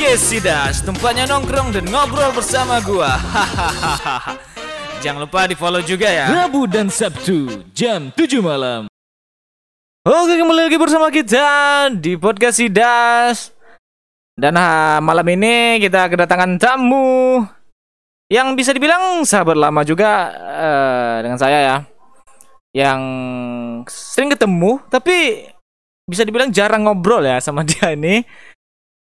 Podcast Sidas, tempatnya nongkrong dan ngobrol bersama gua. Hahaha. Jangan lupa di follow juga ya. Rabu dan Sabtu jam 7 malam. Oke kembali lagi bersama kita di Podcast Sidas. Dan ha, malam ini kita kedatangan tamu yang bisa dibilang sahabat lama juga eh, dengan saya ya. Yang sering ketemu tapi bisa dibilang jarang ngobrol ya sama dia ini.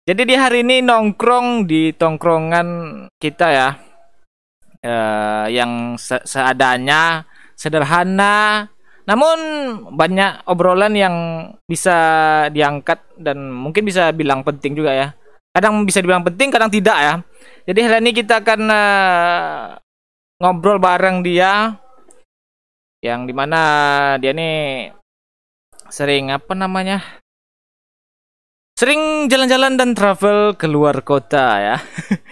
Jadi di hari ini nongkrong di tongkrongan kita ya. Eh, yang se- seadanya, sederhana, namun banyak obrolan yang bisa diangkat dan mungkin bisa bilang penting juga ya. Kadang bisa dibilang penting, kadang tidak ya. Jadi hari ini kita akan eh, ngobrol bareng dia yang di mana dia nih sering apa namanya sering jalan-jalan dan travel keluar kota ya.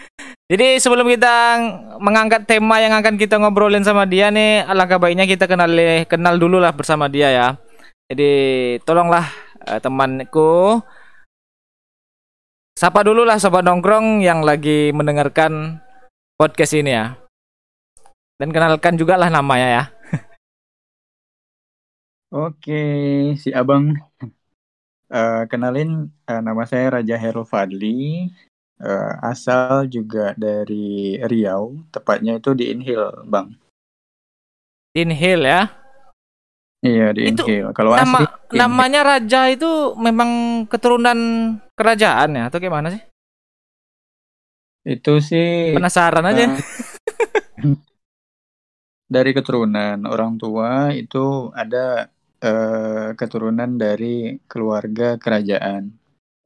Jadi sebelum kita mengangkat tema yang akan kita ngobrolin sama dia nih, alangkah baiknya kita kenal kenal dulu lah bersama dia ya. Jadi tolonglah eh, temanku sapa dulu lah sobat nongkrong yang lagi mendengarkan podcast ini ya. Dan kenalkan juga lah namanya ya. Oke, si Abang. Eh, kenalin, eh, nama saya Raja Herul Fadli. Eh, asal juga dari Riau, tepatnya itu di Inhil, Bang. Inhale ya. Iya, di Itu Inhil. Kalau Nama asli, Inhil. namanya raja itu memang keturunan kerajaan ya atau gimana sih? itu sih Penasaran aja. eh, dari keturunan orang tua itu ada eh, keturunan dari keluarga kerajaan.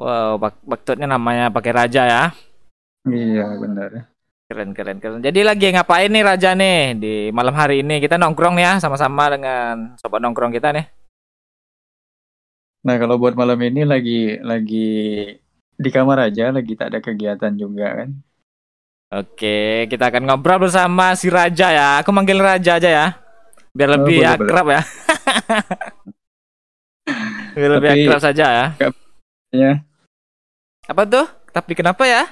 Wow, bak maksudnya namanya pakai raja ya. Iya, benar. Keren keren keren. Jadi lagi ngapain nih Raja nih di malam hari ini? Kita nongkrong ya sama-sama dengan sobat nongkrong kita nih. Nah, kalau buat malam ini lagi lagi di kamar aja, lagi tak ada kegiatan juga kan. Oke, kita akan ngobrol bersama si Raja ya. Aku manggil Raja aja ya. Biar Oh, lebih boleh, akrab ya. Biar lebih Tapi- akrab saja ya. Ya, Apa tuh? Tapi kenapa ya?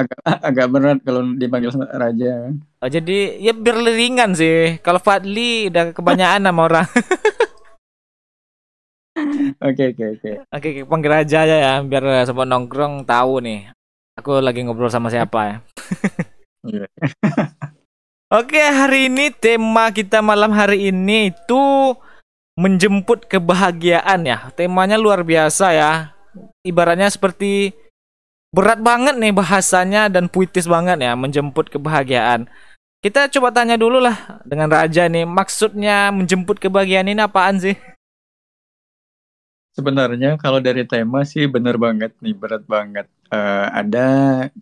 agak agak berat kalau dipanggil raja kan. Oh, jadi ya biar ringan sih. Kalau Fadli udah kebanyakan sama orang. Oke, oke, oke. Oke, oke, panggil Raja aja ya. Biar sobat nongkrong tahu nih. Aku lagi ngobrol sama siapa ya. Oke, hari ini tema kita malam hari ini itu menjemput kebahagiaan ya. Temanya luar biasa ya. Ibaratnya seperti berat banget nih bahasanya dan puitis banget ya, menjemput kebahagiaan. Kita coba tanya dulu lah dengan Raja nih, maksudnya menjemput kebahagiaan ini apaan sih? Sebenarnya kalau dari tema sih bener banget nih, berat banget. Eh, ada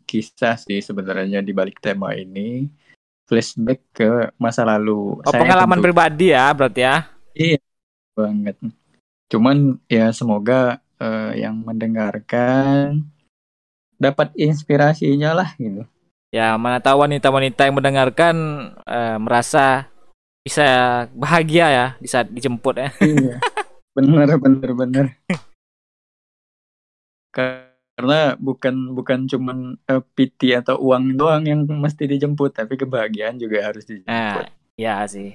kisah sih sebenarnya di balik tema ini. Flashback ke masa lalu. Oh, Saya pengalaman tentu- pribadi ya, berarti ya. banget. Cuman ya semoga eh, yang mendengarkan dapat inspirasinya lah gitu. Ya, mana tahu wanita-wanita yang mendengarkan eh, merasa bisa bahagia ya, bisa dijemput ya. Iya. bener bener bener. Karena bukan bukan cuman eh, piti atau uang doang yang mesti dijemput, tapi kebahagiaan juga harus dijemput. Nah, ya sih.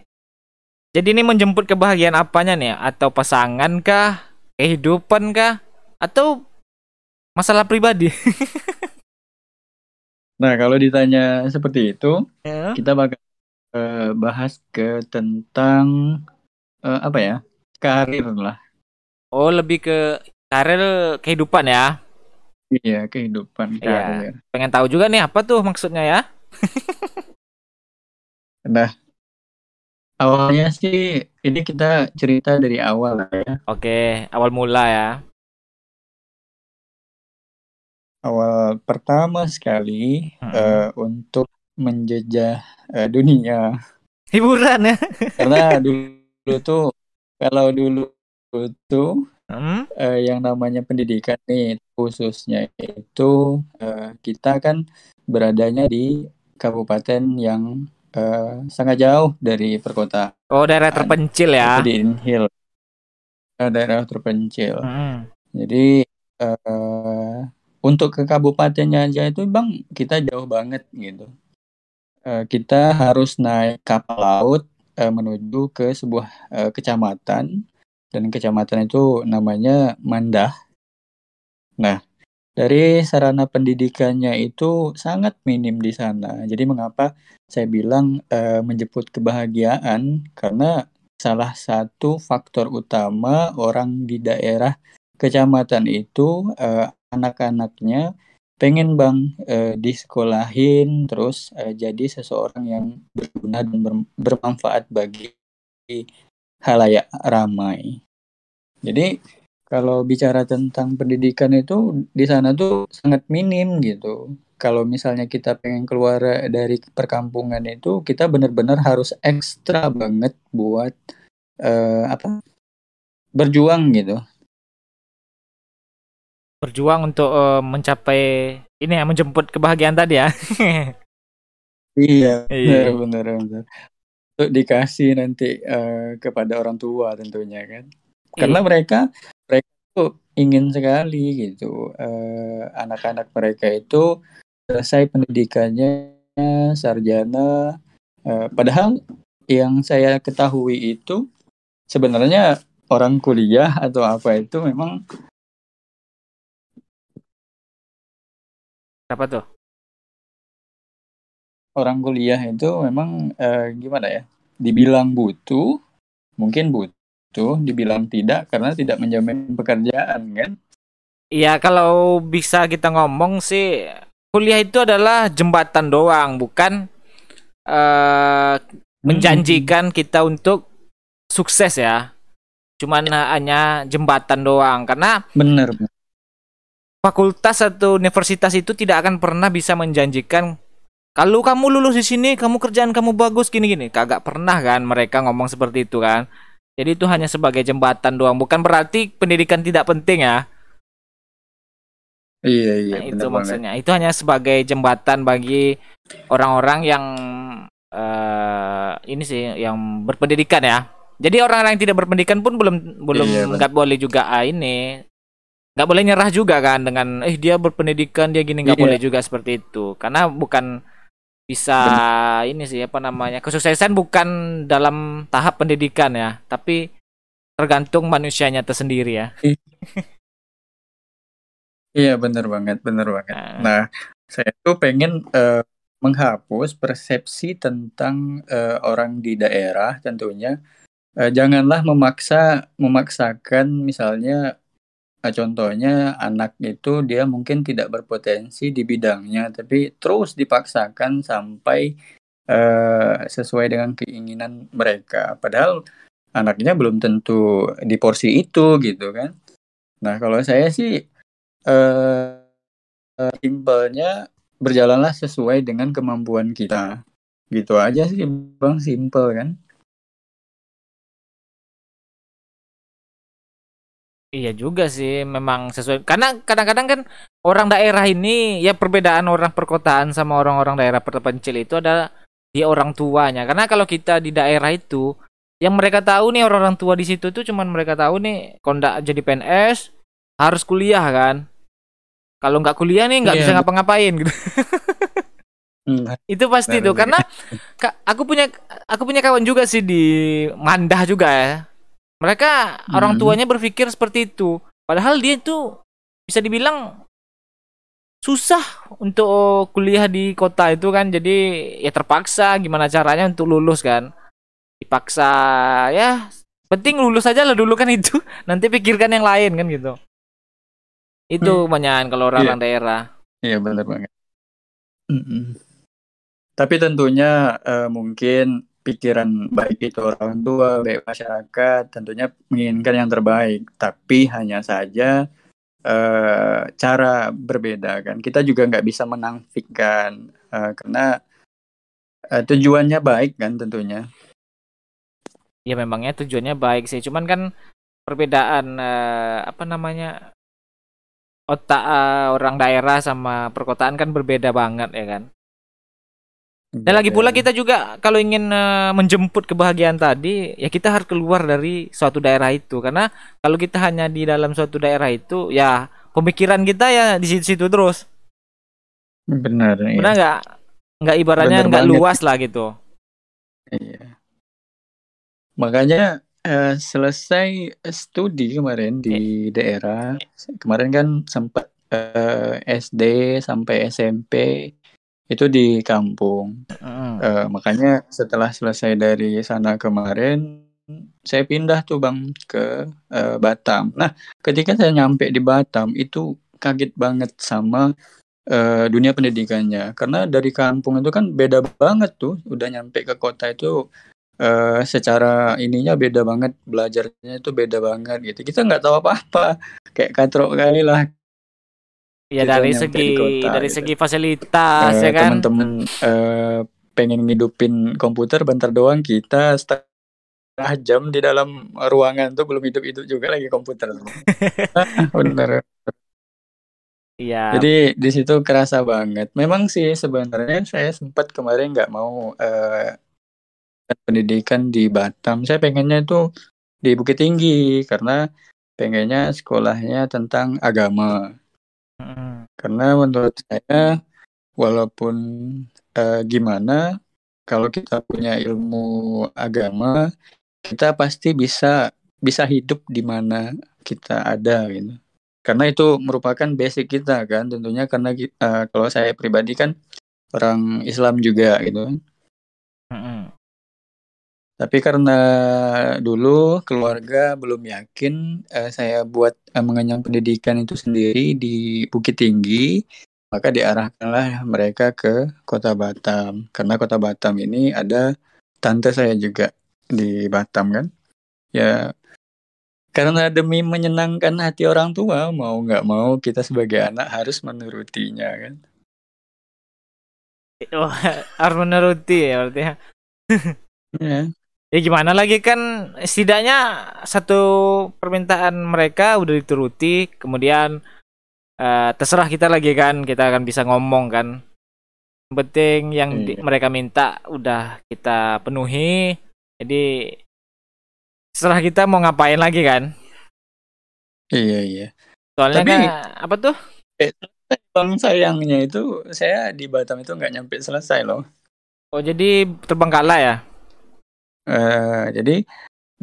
Jadi ini menjemput kebahagiaan apanya nih? Atau pasangan kah? Kehidupan kah? Atau masalah pribadi? Nah, kalau ditanya seperti itu, Ya. kita bakal eh, bahas ke tentang eh, apa ya? Karir lah. Oh, lebih ke karir kehidupan ya. Iya, kehidupan Iya. karir. Pengen tahu juga nih apa tuh maksudnya ya? Nah, awalnya sih ini kita cerita dari awal ya. Oke, awal mula ya. Awal pertama sekali Mm-mm. eh, untuk menjejah eh, dunia. Hiburan ya. Karena dulu tuh kalau dulu tuh Hmm? eh, yang namanya pendidikan nih khususnya itu eh, kita kan beradanya di kabupaten yang eh, sangat jauh dari perkotaan. Oh, daerah terpencil ya. Di Inhil, eh, daerah terpencil. Hmm. Jadi eh, untuk ke kabupatennya aja itu bang kita jauh banget gitu. Uh, kita harus naik kapal laut uh, menuju ke sebuah uh, kecamatan dan kecamatan itu namanya Mandah. Nah, dari sarana pendidikannya itu sangat minim di sana. Jadi mengapa saya bilang uh, menjemput kebahagiaan karena salah satu faktor utama orang di daerah kecamatan itu uh, anak-anaknya pengen bang uh, disekolahin terus uh, jadi seseorang yang berguna dan ber bermanfaat bagi halayak ramai. Jadi kalau bicara tentang pendidikan itu di sana tuh sangat minim gitu. Kalau misalnya kita pengen keluar dari perkampungan itu kita benar-benar harus ekstra banget buat uh, apa berjuang gitu berjuang untuk uh, mencapai ini ya menjemput kebahagiaan tadi ya. iya, iya. Untuk dikasih nanti uh, kepada orang tua tentunya kan. Karena iya. mereka mereka tuh ingin sekali gitu uh, anak-anak mereka itu selesai pendidikannya sarjana uh, padahal yang saya ketahui itu sebenarnya orang kuliah atau apa itu memang Apa tuh? Orang kuliah itu memang eh, gimana ya? Dibilang butuh, mungkin butuh, dibilang tidak karena tidak menjamin pekerjaan kan? Iya, kalau bisa kita ngomong sih kuliah itu adalah jembatan doang, bukan uh, menjanjikan kita untuk sukses ya. Cuman hanya jembatan doang karena bener fakultas atau universitas itu tidak akan pernah bisa menjanjikan kalau kamu lulus di sini kamu kerjaan kamu bagus gini gini kagak pernah kan mereka ngomong seperti itu kan. Jadi itu hanya sebagai jembatan doang. Bukan berarti pendidikan tidak penting ya. Iya iya nah, itu maksudnya. Banget. itu hanya sebagai jembatan bagi orang-orang yang uh, ini sih yang berpendidikan ya. Jadi orang-orang yang tidak berpendidikan pun belum belum iya, nggak boleh juga ah, ini. Nggak boleh nyerah juga kan dengan eh dia berpendidikan dia gini. Nggak iya. boleh juga seperti itu. Karena bukan bisa Benar. ini sih apa namanya kesuksesan bukan dalam tahap pendidikan ya tapi tergantung manusianya tersendiri ya. Iya benar banget benar banget. Nah, nah saya tuh pengen uh, menghapus persepsi tentang uh, orang di daerah tentunya. Uh, janganlah memaksa memaksakan misalnya contohnya anak itu dia mungkin tidak berpotensi di bidangnya, tapi terus dipaksakan sampai uh, sesuai dengan keinginan mereka. Padahal anaknya belum tentu di porsi itu gitu kan. Nah kalau saya sih uh, simpelnya berjalanlah sesuai dengan kemampuan kita. Gitu aja sih bang, simple kan. Iya juga sih, memang sesuai. Karena kadang-kadang kan orang daerah ini ya perbedaan orang perkotaan sama orang-orang daerah terpencil itu ada di orang tuanya. Karena kalau kita di daerah itu, yang mereka tahu nih orang-orang tua di situ tuh cuman mereka tahu nih kondak jadi PNS harus kuliah kan. Kalau nggak kuliah nih nggak yeah. bisa ngapa-ngapain gitu. Hmm. itu pasti tuh karena aku punya aku punya kawan juga sih di Mandah juga ya mereka hmm. orang tuanya berpikir seperti itu. Padahal dia itu bisa dibilang susah untuk kuliah di kota itu kan. Jadi ya terpaksa gimana caranya untuk lulus kan. Dipaksa ya penting lulus aja lah dulu kan itu. Nanti pikirkan yang lain kan gitu. Itu hmm. kalau orang-orang yeah. daerah. Iya benar banget. Mm -mm. Tapi tentunya uh, mungkin pikiran baik itu orang tua, baik masyarakat, tentunya menginginkan yang terbaik. Tapi hanya saja uh, cara berbeda kan. Kita juga nggak bisa menafikan uh, karena uh, tujuannya baik kan tentunya. Ya memangnya tujuannya baik sih, cuman kan perbedaan uh, apa namanya otak uh, orang daerah sama perkotaan kan berbeda banget ya kan. Dan lagi pula kita juga kalau ingin uh, menjemput kebahagiaan tadi, ya kita harus keluar dari suatu daerah itu. Karena kalau kita hanya di dalam suatu daerah itu, ya pemikiran kita ya di situ-situ terus. Benar. iya. Benar nggak? Nggak ibaratnya Bener nggak banget. luas lah gitu. Iya. Makanya eh, selesai studi kemarin di daerah, kemarin kan sempat eh, SD sampai SMP itu di kampung. Mm. Eh, makanya setelah selesai dari sana kemarin, saya pindah tuh bang ke eh, Batam. Nah, ketika saya nyampe di Batam itu kaget banget sama eh, dunia pendidikannya, karena dari kampung itu kan beda banget tuh. Udah nyampe ke kota itu eh, secara ininya beda banget, belajarnya itu beda banget gitu. Kita nggak tahu apa-apa, kayak katrok kali lah. Ya dari segi kota, dari gitu. segi fasilitas Eh, ya kan. teman-teman eh, pengen ngidupin komputer bentar doang kita setengah jam di dalam ruangan tuh belum hidup-hidup juga lagi komputer. Bener. Iya. Jadi di situ kerasa banget. Memang sih sebenarnya saya sempat kemarin nggak mau eh, pendidikan di Batam. Saya pengennya itu di Bukit Tinggi karena pengennya sekolahnya tentang agama. Mm. Karena menurut saya walaupun eh, gimana kalau kita punya ilmu agama, kita pasti bisa bisa hidup di mana kita ada gitu. Karena itu merupakan basic kita kan tentunya karena eh, kalau saya pribadi kan orang Islam juga gitu. Mm-mm. Tapi karena dulu keluarga belum yakin eh, saya buat eh, mengenyam pendidikan itu sendiri di Bukit Tinggi, maka diarahkanlah mereka ke Kota Batam. Karena Kota Batam ini ada tante saya juga di Batam kan. Ya karena demi menyenangkan hati orang tua, mau nggak mau kita sebagai anak harus menurutinya kan. Wah, harus menuruti ya berarti ya. Ya, gimana lagi kan setidaknya satu permintaan mereka udah dituruti, kemudian eh, terserah kita lagi kan, kita akan bisa ngomong kan. Yang penting yang di- Iya. mereka minta udah kita penuhi. Jadi terserah kita mau ngapain lagi kan. iya iya. Soalnya Tapi- kan apa tuh? Bang sayangnya itu saya di Batam itu nggak nyampe selesai loh. Oh jadi terbengkalai ya? Eh, jadi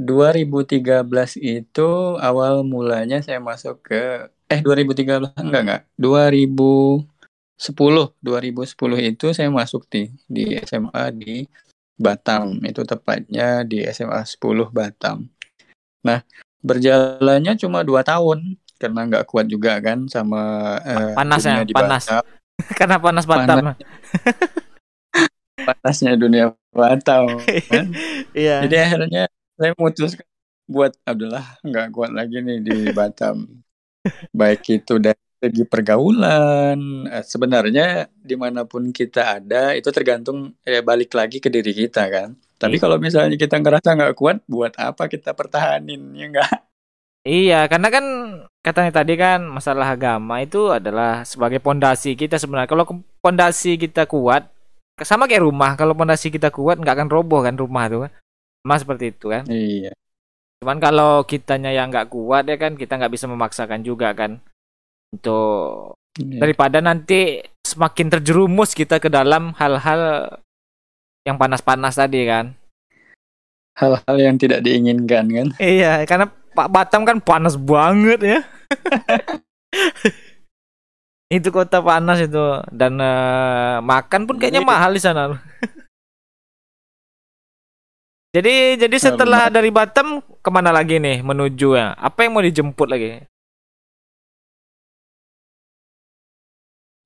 2013 itu awal mulanya saya masuk ke eh 2013 enggak enggak 2010 2010 itu saya masuk di di SMA di Batam itu tepatnya di SMA 10 Batam. Nah berjalannya cuma dua tahun karena nggak kuat juga kan sama eh, Panas ya, dunia di panas. Batam. Karena panas Batam. Panasnya dunia Batam kan. Iya. Jadi akhirnya saya memutuskan buat adalah nggak kuat lagi nih di Batam. Baik itu dari segi pergaulan, eh, sebenarnya di mana pun kita ada itu tergantung eh, balik lagi ke diri kita kan. Tapi Iya. kalau misalnya kita ngerasa nggak kuat, buat apa kita pertahanin ya nggak? Iya, karena kan katanya tadi kan masalah agama itu adalah sebagai pondasi kita sebenarnya. Kalau pondasi kita kuat, sama kayak rumah. Kalau pondasi kita kuat, nggak akan roboh kan rumah tuh. kan. Seperti itu kan. Iya. Cuman kalau kitanya yang nggak kuat ya kan, kita nggak bisa memaksakan juga kan. Untuk Iya. daripada nanti semakin terjerumus kita ke dalam hal-hal yang panas-panas tadi kan. Hal-hal yang tidak diinginkan kan. Iya, karena Pak Batam kan panas banget ya. itu kota panas itu dan eh, makan pun kayaknya mahal di sana. jadi jadi setelah dari Batam ke mana lagi nih menuju ya? Apa yang mau dijemput lagi?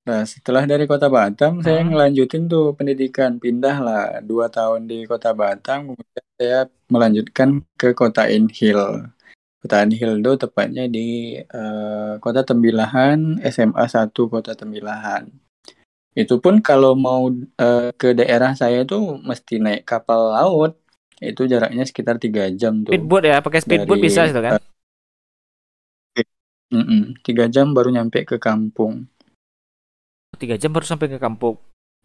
Nah, setelah dari kota Batam, saya Hmm. ngelanjutin tuh pendidikan, pindah lah dua tahun di kota Batam, kemudian saya melanjutkan ke kota Inhil. Inhil itu tepatnya di eh, kota Tembilahan, SMA 1 kota Tembilahan. Itu pun kalau mau eh, ke daerah saya itu mesti naik kapal laut, itu jaraknya sekitar tiga jam tuh. Speedboat ya, pakai speedboat Dari- bisa itu kan? Mm-mm, Tiga jam baru nyampe ke kampung. Tiga jam baru sampai ke kampung.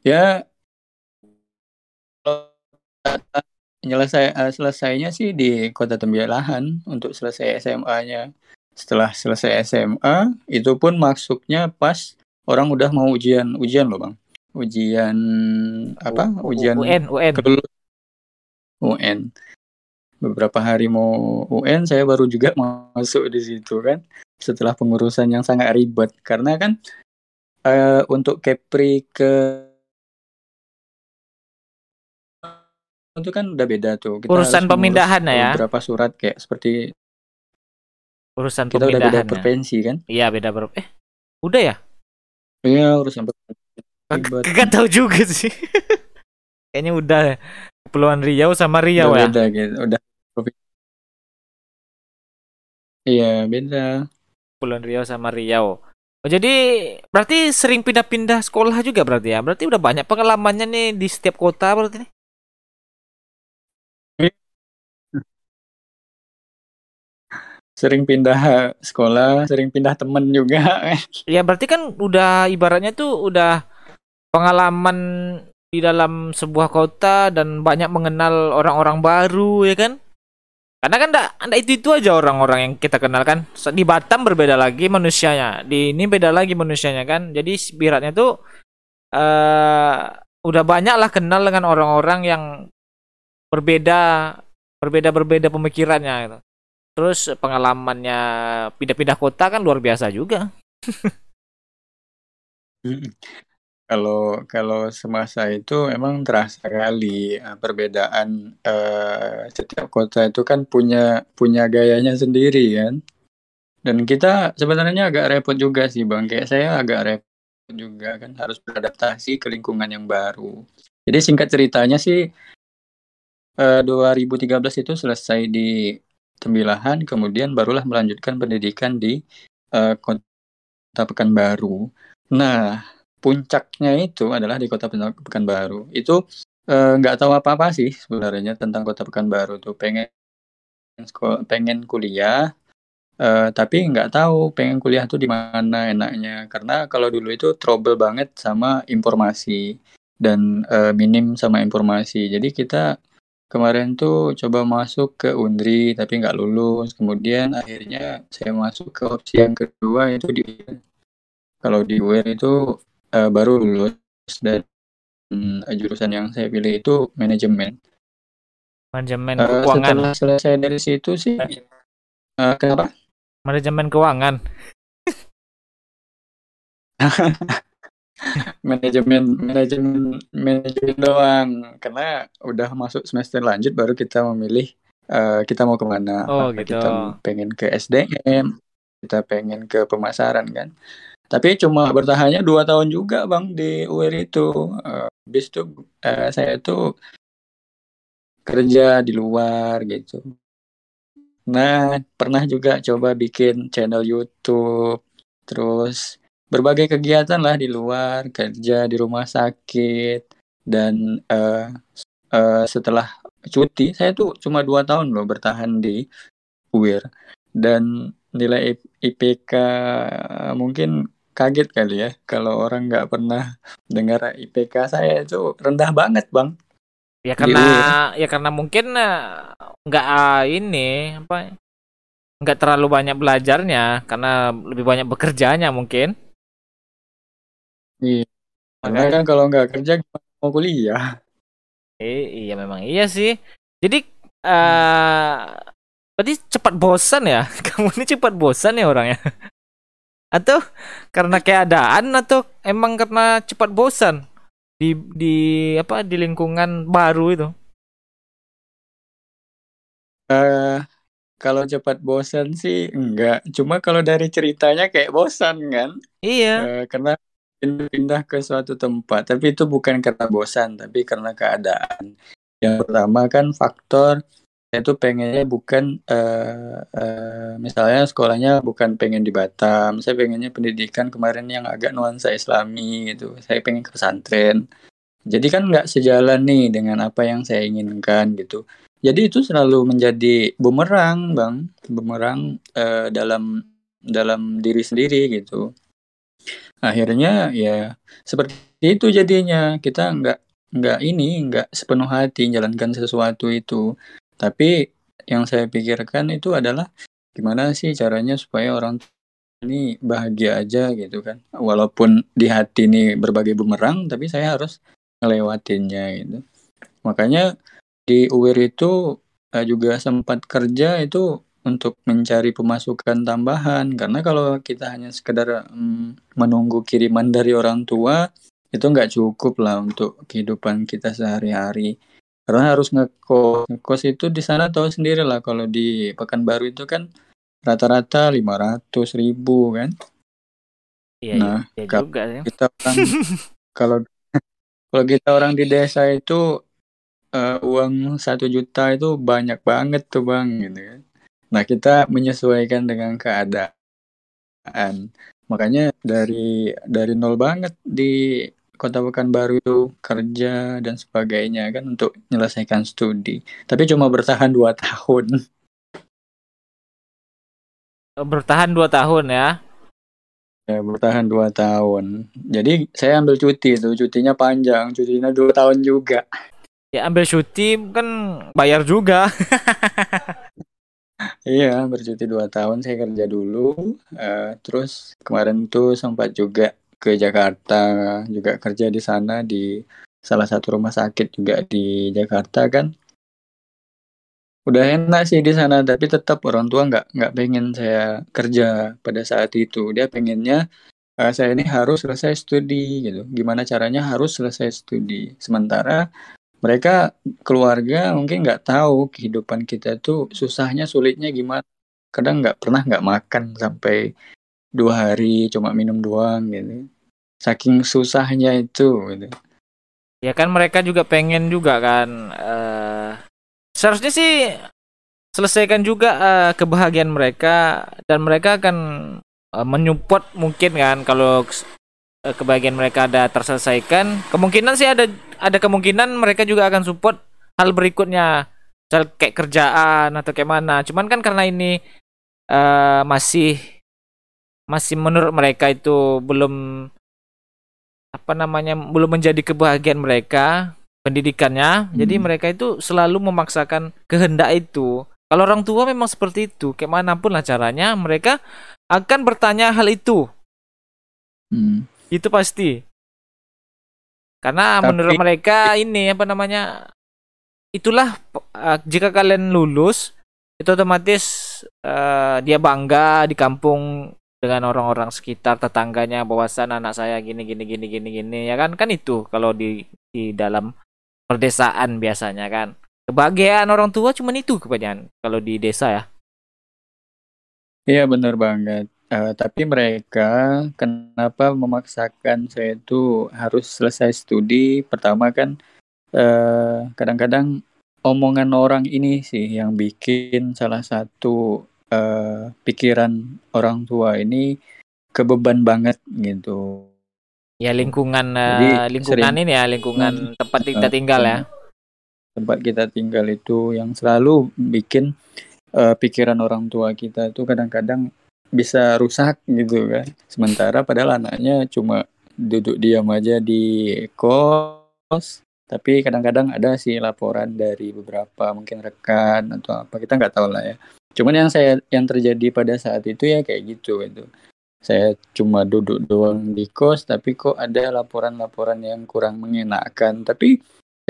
Ya, nyelesai eh, selesainya sih di Kota Tembilahan untuk selesai SMA-nya. setelah selesai SMA itu pun masuknya pas orang udah mau ujian ujian loh bang. Ujian apa? Ujian UN UN kelulus. UN beberapa hari mau UN saya baru juga masuk di situ kan. Setelah pengurusan yang sangat ribet. Karena kan eh, untuk Kepri ke itu kan udah beda tuh kita Urusan pemindahan ya? beberapa surat kayak seperti urusan kita udah beda pemindahan ya. provinsi kan iya beda bro eh udah ya iya urusan provinsi kagak tahu juga sih kayaknya udah Kepulauan Riau sama Riau udah ya beda gitu udah provinsi. iya beda Kepulauan Riau sama Riau Oh, jadi berarti sering pindah-pindah sekolah juga berarti ya? Berarti udah banyak pengalamannya nih di setiap kota berarti nih? Sering pindah sekolah sering pindah temen juga Ya berarti kan udah ibaratnya tuh udah pengalaman di dalam sebuah kota dan banyak mengenal orang-orang baru ya kan? Karena kan enggak anda itu itu aja orang-orang yang kita kenal kan. Di Batam berbeda lagi manusianya, di ini beda lagi manusianya kan. Jadi ibaratnya tuh eh udah banyak lah kenal dengan orang-orang yang berbeda berbeda berbeda pemikirannya gitu. Terus pengalamannya pindah-pindah kota kan luar biasa juga. kalau kalau semasa itu emang terasa kali eh, perbedaan eh, setiap kota itu kan punya punya gayanya sendiri kan? Dan kita sebenarnya agak repot juga sih bang. Kayak saya agak repot juga kan harus beradaptasi ke lingkungan yang baru. Jadi singkat ceritanya sih eh, 2013 itu selesai di Tembilahan kemudian barulah melanjutkan pendidikan di eh, kota Pekanbaru nah puncaknya itu adalah di kota Pekanbaru. Itu eh, nggak tahu apa-apa sih sebenarnya tentang kota Pekanbaru tuh. Pengen pengen kuliah, eh, tapi nggak tahu pengen kuliah tuh di mana enaknya. Karena kalau dulu itu trouble banget sama informasi dan eh, minim sama informasi. Jadi kita kemarin tuh coba masuk ke Undri tapi nggak lulus. Kemudian akhirnya saya masuk ke opsi yang kedua itu di kalau di UIN itu eh, baru lulus dan mm, jurusan yang saya pilih itu manajemen. Manajemen Eh, keuangan, setelah selesai dari situ sih, eh, kenapa? manajemen keuangan. Manajemen, manajemen, manajemen doang. Karena udah masuk semester lanjut baru kita memilih eh, kita mau ke mana. Oh, gitu. Kita pengen ke SDM, kita pengen ke pemasaran kan. Tapi cuma bertahannya dua tahun juga bang di UIR itu. Eh, Habis itu eh, saya tuh kerja di luar gitu. Nah, pernah juga coba bikin channel YouTube, terus berbagai kegiatan lah di luar, kerja di rumah sakit, dan eh, eh, setelah cuti, saya tuh cuma dua tahun loh bertahan di UIR, dan nilai IPK mungkin kaget kali ya kalau orang nggak pernah dengar IPK saya itu rendah banget bang. Ya karena ya karena mungkin eh, nggak ini apa nggak terlalu banyak belajarnya karena lebih banyak bekerjanya mungkin. Iya. Karena Makanya kan kalau nggak kerja mau kuliah? eh, iya memang iya sih. Jadi eh berarti cepat bosan ya? Kamu ini cepat bosan ya orangnya? Atau karena keadaan atau emang karena cepat bosan di di apa di lingkungan baru itu? Eh, kalau cepat bosan sih enggak. Cuma kalau dari ceritanya kayak bosan kan? Iya. Eh, karena pindah ke suatu tempat. Tapi itu bukan karena bosan, tapi karena keadaan. Yang pertama kan faktor tuh pengennya bukan eh, eh, misalnya sekolahnya bukan pengen di Batam. Saya pengennya pendidikan kemarin yang agak nuansa Islami gitu. Saya pengen ke pesantren. Jadi kan nggak sejalan nih dengan apa yang saya inginkan gitu. Jadi itu selalu menjadi bumerang, Bang. Bumerang eh, dalam dalam diri sendiri gitu. Akhirnya ya seperti itu jadinya. Kita nggak nggak ini nggak sepenuh hati menjalankan sesuatu itu. Tapi yang saya pikirkan itu adalah gimana sih caranya supaya orang ini bahagia aja gitu kan. Walaupun di hati ini berbagai bumerang, tapi saya harus ngelewatinnya gitu. Makanya di UIR itu uh, juga sempat kerja itu untuk mencari pemasukan tambahan. Karena kalau kita hanya sekedar um, menunggu kiriman dari orang tua itu nggak cukup lah untuk kehidupan kita sehari-hari. Karena harus ngekos. Ngekos itu di sana tahu sendiri lah kalau di Pekanbaru itu kan rata-rata lima ratus ribu kan? Iya, nah iya juga ya. kita orang kalau kalau kita orang di desa itu uh, uang satu juta itu banyak banget tuh bang gitu kan nah kita menyesuaikan dengan keadaan. Makanya dari dari nol banget di kota Pekanbaru itu kerja dan sebagainya kan untuk menyelesaikan studi. Tapi cuma bertahan dua tahun. Bertahan dua tahun ya. ya bertahan dua tahun. Jadi saya ambil cuti itu. Cutinya panjang. Cutinya dua tahun juga. Ya ambil cuti kan bayar juga. Iya, bercuti dua tahun saya kerja dulu. Uh, terus kemarin tuh sempat juga ke Jakarta, juga kerja di sana di salah satu rumah sakit juga di Jakarta kan. Udah enak sih di sana, tapi tetap orang tua nggak nggak pengen saya kerja pada saat itu. Dia pengennya uh, saya ini harus selesai studi gitu. Gimana caranya harus selesai studi. Sementara mereka keluarga mungkin nggak tahu kehidupan kita tuh susahnya sulitnya gimana. Kadang nggak pernah nggak makan sampai dua hari cuma minum doang gitu. Saking susahnya itu gitu. Ya kan mereka juga pengen juga kan uh, seharusnya sih selesaikan juga uh, kebahagiaan mereka. Dan mereka akan uh, menyupport mungkin kan kalau uh, kebahagiaan mereka ada terselesaikan. Kemungkinan sih ada ada kemungkinan mereka juga akan support hal berikutnya. Misal kayak kerjaan atau kayak mana. Cuman kan karena ini uh, masih masih menurut mereka itu belum apa namanya belum menjadi kebahagiaan mereka pendidikannya. Hmm. jadi mereka itu selalu memaksakan kehendak itu. Kalau orang tua memang seperti itu. Kayak mana pun lah caranya mereka akan bertanya hal itu. Hmm. Itu pasti. Karena Tapi... menurut mereka ini apa namanya itulah uh, jika kalian lulus itu otomatis uh, dia bangga di kampung dengan orang-orang sekitar tetangganya bahwasan anak saya gini gini gini gini gini ya kan? Kan itu kalau di di dalam perdesaan biasanya kan. Kebahagiaan orang tua cuma itu kebanyakan kalau di desa ya. Iya benar banget Uh, tapi mereka kenapa memaksakan saya itu harus selesai studi? Pertama kan eh, kadang-kadang omongan orang ini sih yang bikin salah satu uh, pikiran orang tua ini kebeban banget gitu. Ya lingkungan Jadi, lingkungan sering, ini ya lingkungan hmm, tempat kita tinggal ya. Tempat kita tinggal itu yang selalu bikin uh, pikiran orang tua kita itu kadang-kadang bisa rusak gitu kan. Sementara padahal anaknya cuma duduk diam aja di kos, tapi kadang-kadang ada sih laporan dari beberapa mungkin rekan atau apa kita nggak tahu lah ya. Cuman yang saya yang terjadi pada saat itu ya kayak gitu itu. Saya cuma duduk doang di kos, tapi kok ada laporan-laporan yang kurang mengenakan. Tapi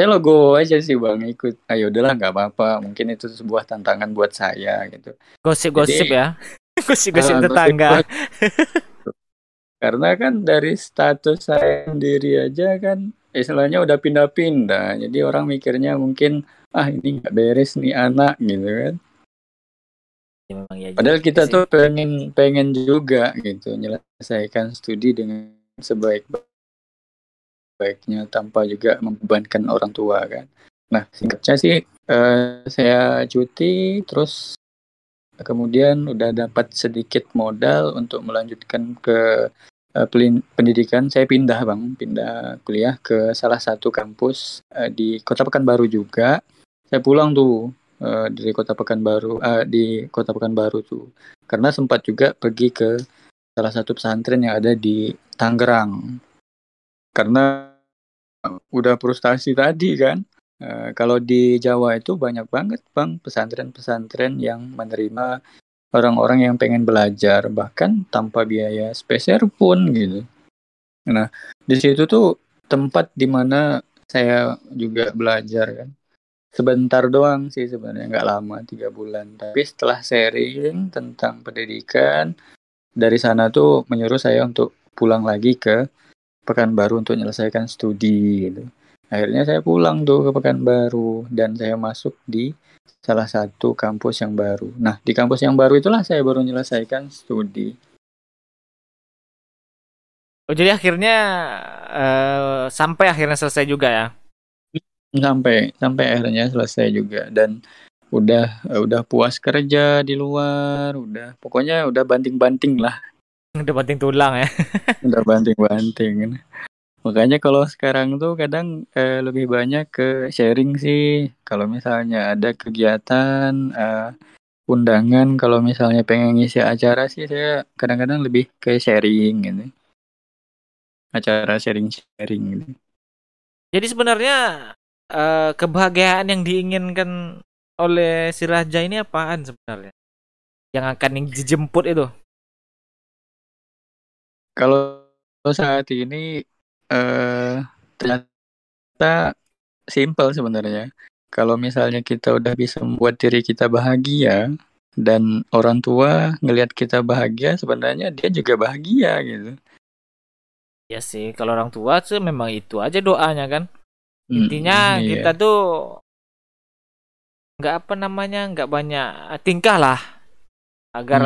saya logo aja sih bang ikut ayo ah, udahlah nggak apa-apa mungkin itu sebuah tantangan buat saya gitu gosip-gosip ya Gosip-gosip uh, tetangga. Karena kan dari status saya sendiri aja kan istilahnya udah pindah-pindah. Jadi orang mikirnya mungkin ah ini nggak beres nih anak gitu kan. Ya, ya, Padahal kita sih. tuh pengen pengen juga gitu menyelesaikan studi dengan sebaik baiknya tanpa juga membebankan orang tua kan. Nah singkatnya sih uh, saya cuti terus kemudian udah dapat sedikit modal untuk melanjutkan ke uh, pendidikan. Saya pindah bang. Pindah kuliah ke salah satu kampus uh, di kota Pekanbaru juga. Saya pulang tuh uh, dari kota Pekanbaru uh, di kota Pekanbaru tuh. Karena sempat juga pergi ke salah satu pesantren yang ada di Tangerang. Karena udah frustasi tadi kan Uh, kalau di Jawa itu banyak banget bang pesantren-pesantren yang menerima orang-orang yang pengen belajar bahkan tanpa biaya spesial pun gitu. Nah, di situ tuh tempat di mana saya juga belajar kan. Sebentar doang sih sebenarnya nggak lama tiga bulan. Tapi setelah sharing tentang pendidikan dari sana tuh menyuruh saya untuk pulang lagi ke Pekanbaru untuk menyelesaikan studi gitu. Akhirnya saya pulang tuh ke Pekanbaru dan saya masuk di salah satu kampus yang baru. Nah, di kampus yang baru itulah saya baru menyelesaikan studi. Oh, jadi akhirnya uh, sampai akhirnya selesai juga ya? Sampai sampai akhirnya selesai juga dan udah udah puas kerja di luar, udah pokoknya udah banting-banting lah. Udah banting tulang ya. udah banting-banting. Makanya kalau sekarang tuh kadang eh, lebih banyak ke sharing sih. Kalau misalnya ada kegiatan eh, undangan, kalau misalnya pengen ngisi acara sih saya kadang-kadang lebih ke sharing gitu. Acara sharing-sharing gitu. Jadi sebenarnya eh, kebahagiaan yang diinginkan oleh si raja ini apaan sebenarnya? Yang akan dijemput itu? Kalau saat ini eh ternyata simple sebenarnya. Kalau misalnya kita udah bisa membuat diri kita bahagia dan orang tua ngelihat kita bahagia, sebenarnya dia juga bahagia gitu. Ya sih, kalau orang tua sih memang itu aja doanya kan. Intinya hmm, iya. kita tuh nggak apa namanya, nggak banyak tingkah lah agar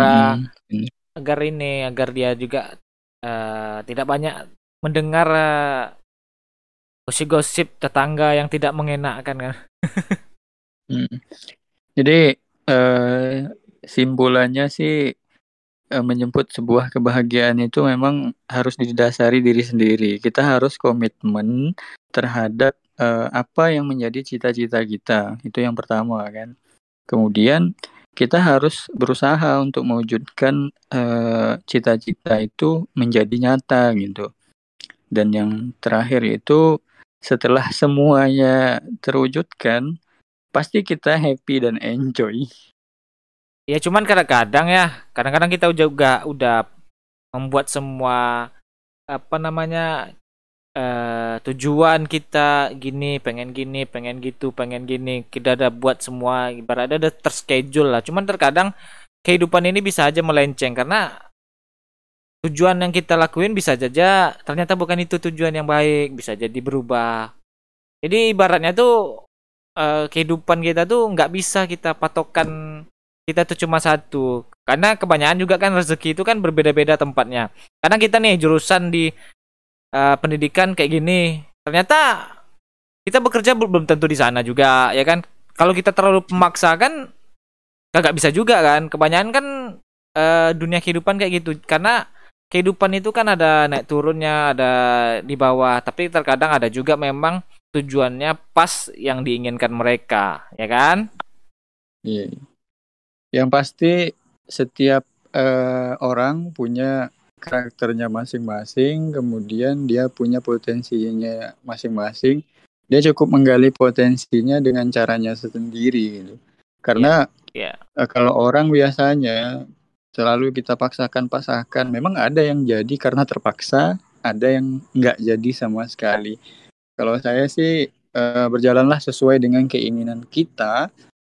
hmm. agar ini agar dia juga uh, tidak banyak mendengar uh, gosip-gosip tetangga yang tidak mengenakkan kan. hmm. Jadi uh, simpulannya sih uh, menjemput sebuah kebahagiaan itu memang harus didasari diri sendiri. Kita harus komitmen terhadap uh, apa yang menjadi cita-cita kita. Itu yang pertama kan. Kemudian kita harus berusaha untuk mewujudkan cita-cita uh, itu menjadi nyata gitu. Dan yang terakhir itu setelah semuanya terwujudkan, pasti kita happy dan enjoy. Ya cuman kadang-kadang ya, kadang-kadang kita juga udah membuat semua apa namanya uh, tujuan kita gini, pengen gini, pengen gitu, pengen gini, kita udah buat semua ibaratnya udah terschedule lah. Cuman terkadang kehidupan ini bisa aja melenceng karena tujuan yang kita lakuin bisa saja ternyata bukan itu tujuan yang baik, bisa jadi berubah. Jadi ibaratnya tuh uh, kehidupan kita tuh nggak bisa kita patokan kita tuh cuma satu. Karena kebanyakan juga kan rezeki itu kan berbeda-beda tempatnya. Karena kita nih jurusan di uh, pendidikan kayak gini, ternyata kita bekerja belum tentu di sana juga, ya kan? Kalau kita terlalu memaksa kan kagak bisa juga kan. Kebanyakan kan uh, dunia kehidupan kayak gitu. Karena kehidupan itu kan ada naik turunnya, ada di bawah, tapi terkadang ada juga memang tujuannya pas yang diinginkan mereka, ya kan? Iya. Yang pasti setiap uh, orang punya karakternya masing-masing, kemudian dia punya potensinya masing-masing. Dia cukup menggali potensinya dengan caranya sendiri gitu. Karena yeah. Yeah. Uh, kalau orang biasanya selalu kita paksakan pasahkan memang ada yang jadi karena terpaksa ada yang nggak jadi sama sekali. Kalau saya sih uh, berjalanlah sesuai dengan keinginan kita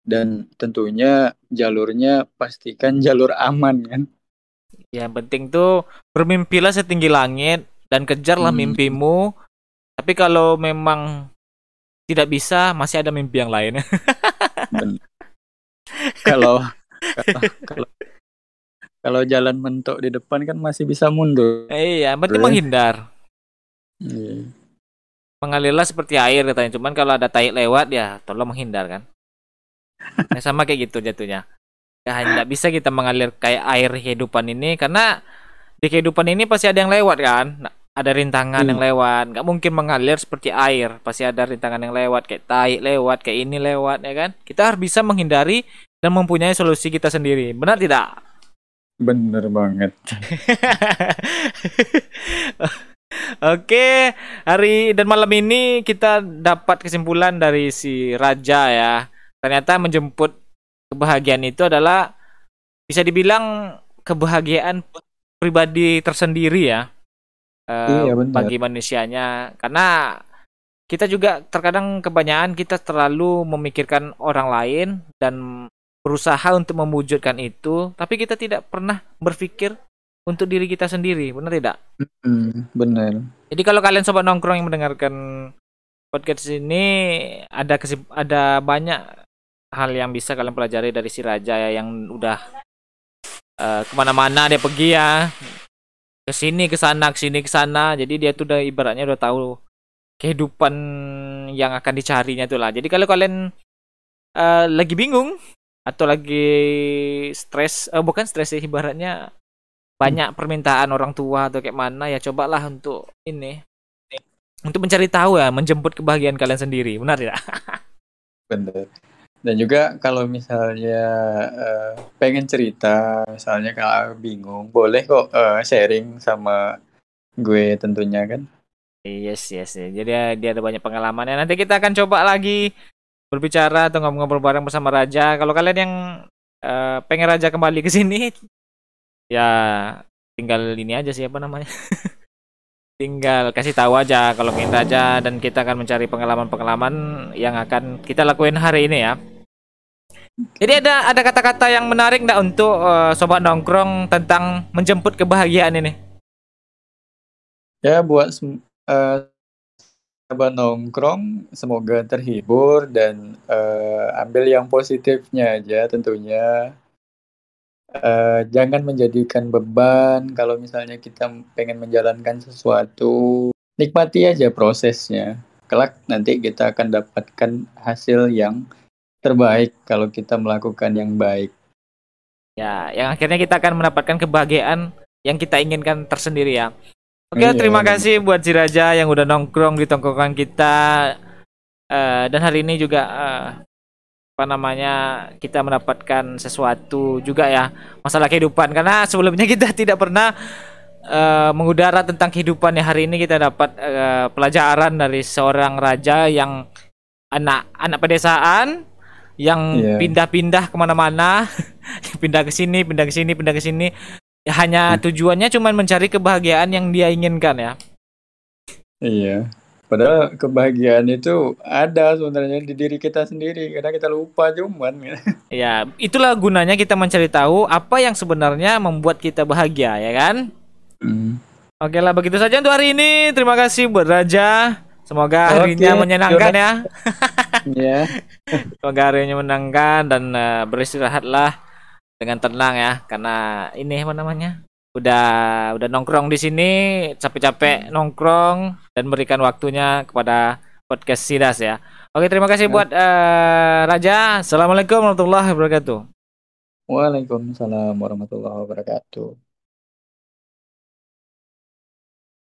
dan tentunya jalurnya pastikan jalur aman kan? Ya, yang penting tuh bermimpilah setinggi langit dan kejarlah hmm. mimpimu. Tapi kalau memang tidak bisa masih ada mimpi yang lain. Kalau kalau kalau jalan mentok di depan kan masih bisa mundur. Eh, iya, berarti menghindar. Iya. Mengalirlah seperti air katanya. Cuman kalau ada tai lewat ya tolong menghindar kan. nah, sama kayak gitu jatuhnya. Ya tidak bisa kita mengalir kayak air kehidupan ini karena di kehidupan ini pasti ada yang lewat kan. Nah, ada rintangan hmm. yang lewat. Nggak mungkin mengalir seperti air. Pasti ada rintangan yang lewat kayak tai lewat, kayak ini lewat ya kan. Kita harus bisa menghindari dan mempunyai solusi kita sendiri. Benar tidak? Bener banget. Oke, hari dan malam ini kita dapat kesimpulan dari si raja ya. Ternyata menjemput kebahagiaan itu adalah bisa dibilang kebahagiaan pribadi tersendiri ya eh, Iya, benar. bagi manusianya karena kita juga terkadang kebanyakan kita terlalu memikirkan orang lain dan berusaha untuk mewujudkan itu tapi kita tidak pernah berpikir untuk diri kita sendiri benar tidak? Hmm, benar. jadi kalau kalian sobat nongkrong yang mendengarkan podcast ini ada kesip- ada banyak hal yang bisa kalian pelajari dari si Raja ya, yang udah eh, ke mana-mana dia pergi ya. Ke sini ke sana ke sini ke sana. Jadi dia tuh udah ibaratnya udah tahu kehidupan yang akan dicarinya itu lah. Jadi kalau kalian eh, lagi bingung atau lagi stres eh, bukan stres sih ibaratnya banyak permintaan orang tua atau kayak mana ya cobalah untuk ini untuk mencari tahu ya menjemput kebahagiaan kalian sendiri benar tidak Bener. Dan juga kalau misalnya eh, pengen cerita, misalnya kalau bingung, boleh kok eh, sharing sama gue tentunya kan. yes yes yes. jadi dia ada banyak pengalamannya nanti kita akan coba lagi berbicara atau ngobrol-ngobrol bareng bersama Raja. Kalau kalian yang eh, pengen Raja kembali ke sini ya tinggal ini aja sih apa namanya? Tinggal kasih tahu aja kalau ingin Raja dan kita akan mencari pengalaman-pengalaman yang akan kita lakuin hari ini ya. Jadi ada ada kata-kata yang menarik nggak untuk eh, sobat nongkrong tentang menjemput kebahagiaan ini? Ya buat sem- sahabat nongkrong, semoga terhibur dan eh, ambil yang positifnya aja tentunya. Eh, jangan menjadikan beban kalau misalnya kita pengen menjalankan sesuatu, nikmati aja prosesnya. Kelak nanti kita akan dapatkan hasil yang terbaik kalau kita melakukan yang baik. Ya, yang akhirnya kita akan mendapatkan kebahagiaan yang kita inginkan tersendiri ya. Oke, Iya, terima kasih buat si Raja yang udah nongkrong di tongkrongan kita. Eh, dan hari ini juga eh, apa namanya kita mendapatkan sesuatu juga ya masalah kehidupan karena sebelumnya kita tidak pernah eh, mengudara tentang kehidupan ya hari ini kita dapat eh, pelajaran dari seorang raja yang anak anak pedesaan yang Iya. pindah-pindah ke mana-mana pindah ke sini pindah ke sini pindah ke sini ya, hanya tujuannya cuma mencari kebahagiaan yang dia inginkan ya? Iya. Padahal kebahagiaan itu ada sebenarnya di diri kita sendiri. Karena kita lupa cuman. ya itulah gunanya kita mencari tahu apa yang sebenarnya membuat kita bahagia ya kan? Hmm. oke lah begitu saja untuk hari ini. Terima kasih buat Raja. Semoga harinya Oke, menyenangkan ya. Ya. semoga harinya menyenangkan dan eh, beristirahatlah dengan tenang ya karena ini apa namanya udah udah nongkrong di sini capek-capek nongkrong dan berikan waktunya kepada podcast Sidas ya. Oke, terima kasih buat eh, Raja. Assalamualaikum warahmatullahi wabarakatuh. Waalaikumsalam warahmatullahi wabarakatuh.